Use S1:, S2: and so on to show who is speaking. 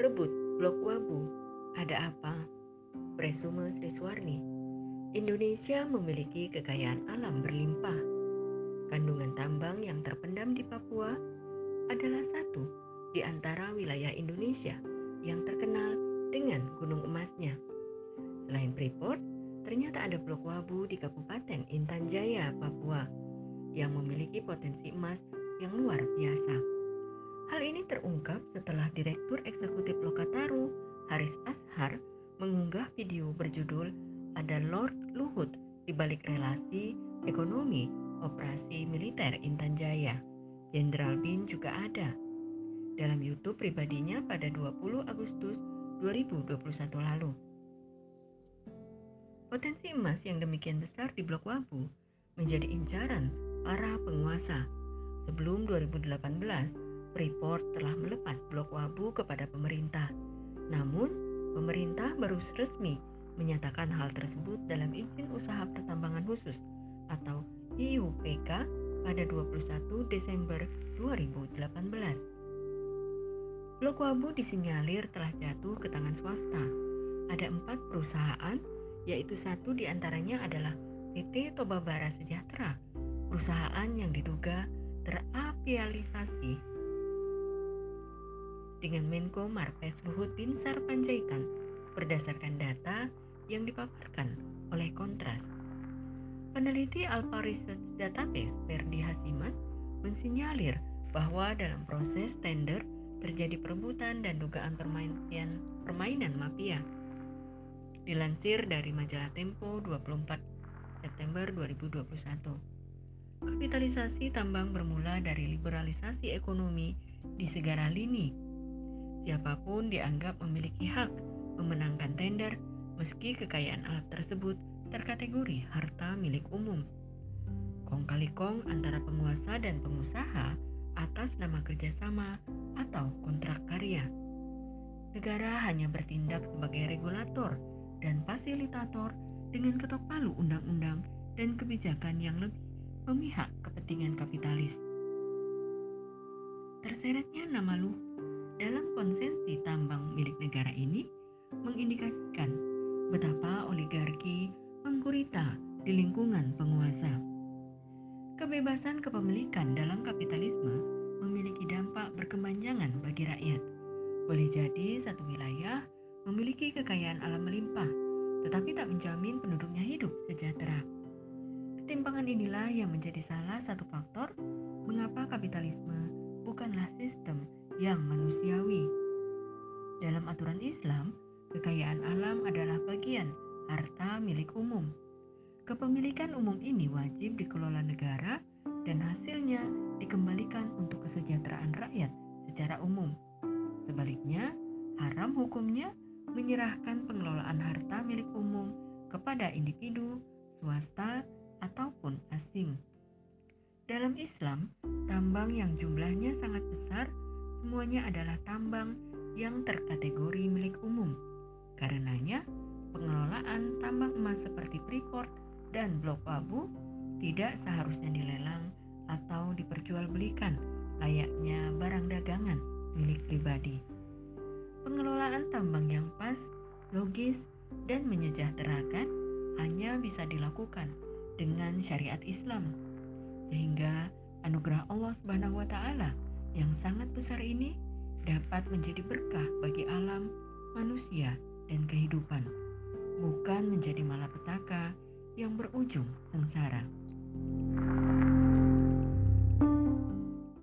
S1: Rebut blok wabu. Ada apa? Presume Sri Indonesia memiliki kekayaan alam berlimpah. Kandungan tambang yang terpendam di Papua adalah satu di antara wilayah Indonesia yang terkenal dengan gunung emasnya. Selain Freeport, ternyata ada blok wabu di Kabupaten Intan Jaya, Papua yang memiliki potensi emas yang luar biasa. Hal ini terungkap setelah Direktur Eksekutif Lokataru, Haris Ashar, mengunggah video berjudul Ada Lord Luhut di balik relasi ekonomi operasi militer Intan Jaya. Jenderal Bin juga ada. Dalam YouTube pribadinya pada 20 Agustus 2021 lalu. Potensi emas yang demikian besar di Blok Wabu menjadi incaran para penguasa. Sebelum 2018, Freeport telah melepas Blok Wabu kepada pemerintah. Namun, pemerintah baru resmi menyatakan hal tersebut dalam izin usaha pertambangan khusus atau IUPK pada 21 Desember 2018. Blok Wabu disinyalir telah jatuh ke tangan swasta. Ada empat perusahaan yaitu satu di antaranya adalah PT Tobabara Sejahtera, perusahaan yang diduga terapialisasi dengan Menko Marves Luhut Binsar Panjaitan berdasarkan data yang dipaparkan oleh Kontras. Peneliti Alpha Research Database Ferdi Hasimat mensinyalir bahwa dalam proses tender terjadi perebutan dan dugaan permainan, permainan mafia Dilansir dari majalah Tempo 24 September 2021. Kapitalisasi tambang bermula dari liberalisasi ekonomi di segala lini. Siapa pun dianggap memiliki hak memenangkan tender meski kekayaan alat tersebut terkategori harta milik umum. Kong kali kong antara penguasa dan pengusaha atas nama kerjasama atau kontrak karya. Negara hanya bertindak sebagai regulator dan fasilitator dengan ketok palu undang-undang dan kebijakan yang lebih memihak kepentingan kapitalis. Terseretnya nama lu dalam konsensi tambang milik negara ini mengindikasikan betapa oligarki menggurita di lingkungan penguasa. Kebebasan kepemilikan dalam kapitalisme memiliki dampak berkepanjangan bagi rakyat. Boleh jadi satu wilayah memiliki kekayaan alam melimpah, tetapi tak menjamin penduduknya hidup sejahtera. Ketimpangan inilah yang menjadi salah satu faktor mengapa kapitalisme bukanlah sistem yang manusiawi. Dalam aturan Islam, kekayaan alam adalah bagian harta milik umum. Kepemilikan umum ini wajib dikelola negara dan hasilnya dikembalikan untuk kesejahteraan rakyat secara umum. Sebaliknya, haram hukumnya menyerahkan pengelolaan harta milik umum kepada individu, swasta, ataupun asing. Dalam Islam, tambang yang jumlahnya sangat besar semuanya adalah tambang yang terkategori milik umum. Karenanya, pengelolaan tambang emas seperti Freeport dan Blok Wabu tidak seharusnya dilelang atau diperjualbelikan layaknya barang dagangan milik pribadi. Pengelolaan tambang yang pas, logis, dan menyejahterakan hanya bisa dilakukan dengan syariat Islam. Sehingga anugerah Allah Subhanahu wa taala yang sangat besar ini dapat menjadi berkah bagi alam, manusia, dan kehidupan, bukan menjadi malapetaka yang berujung sengsara.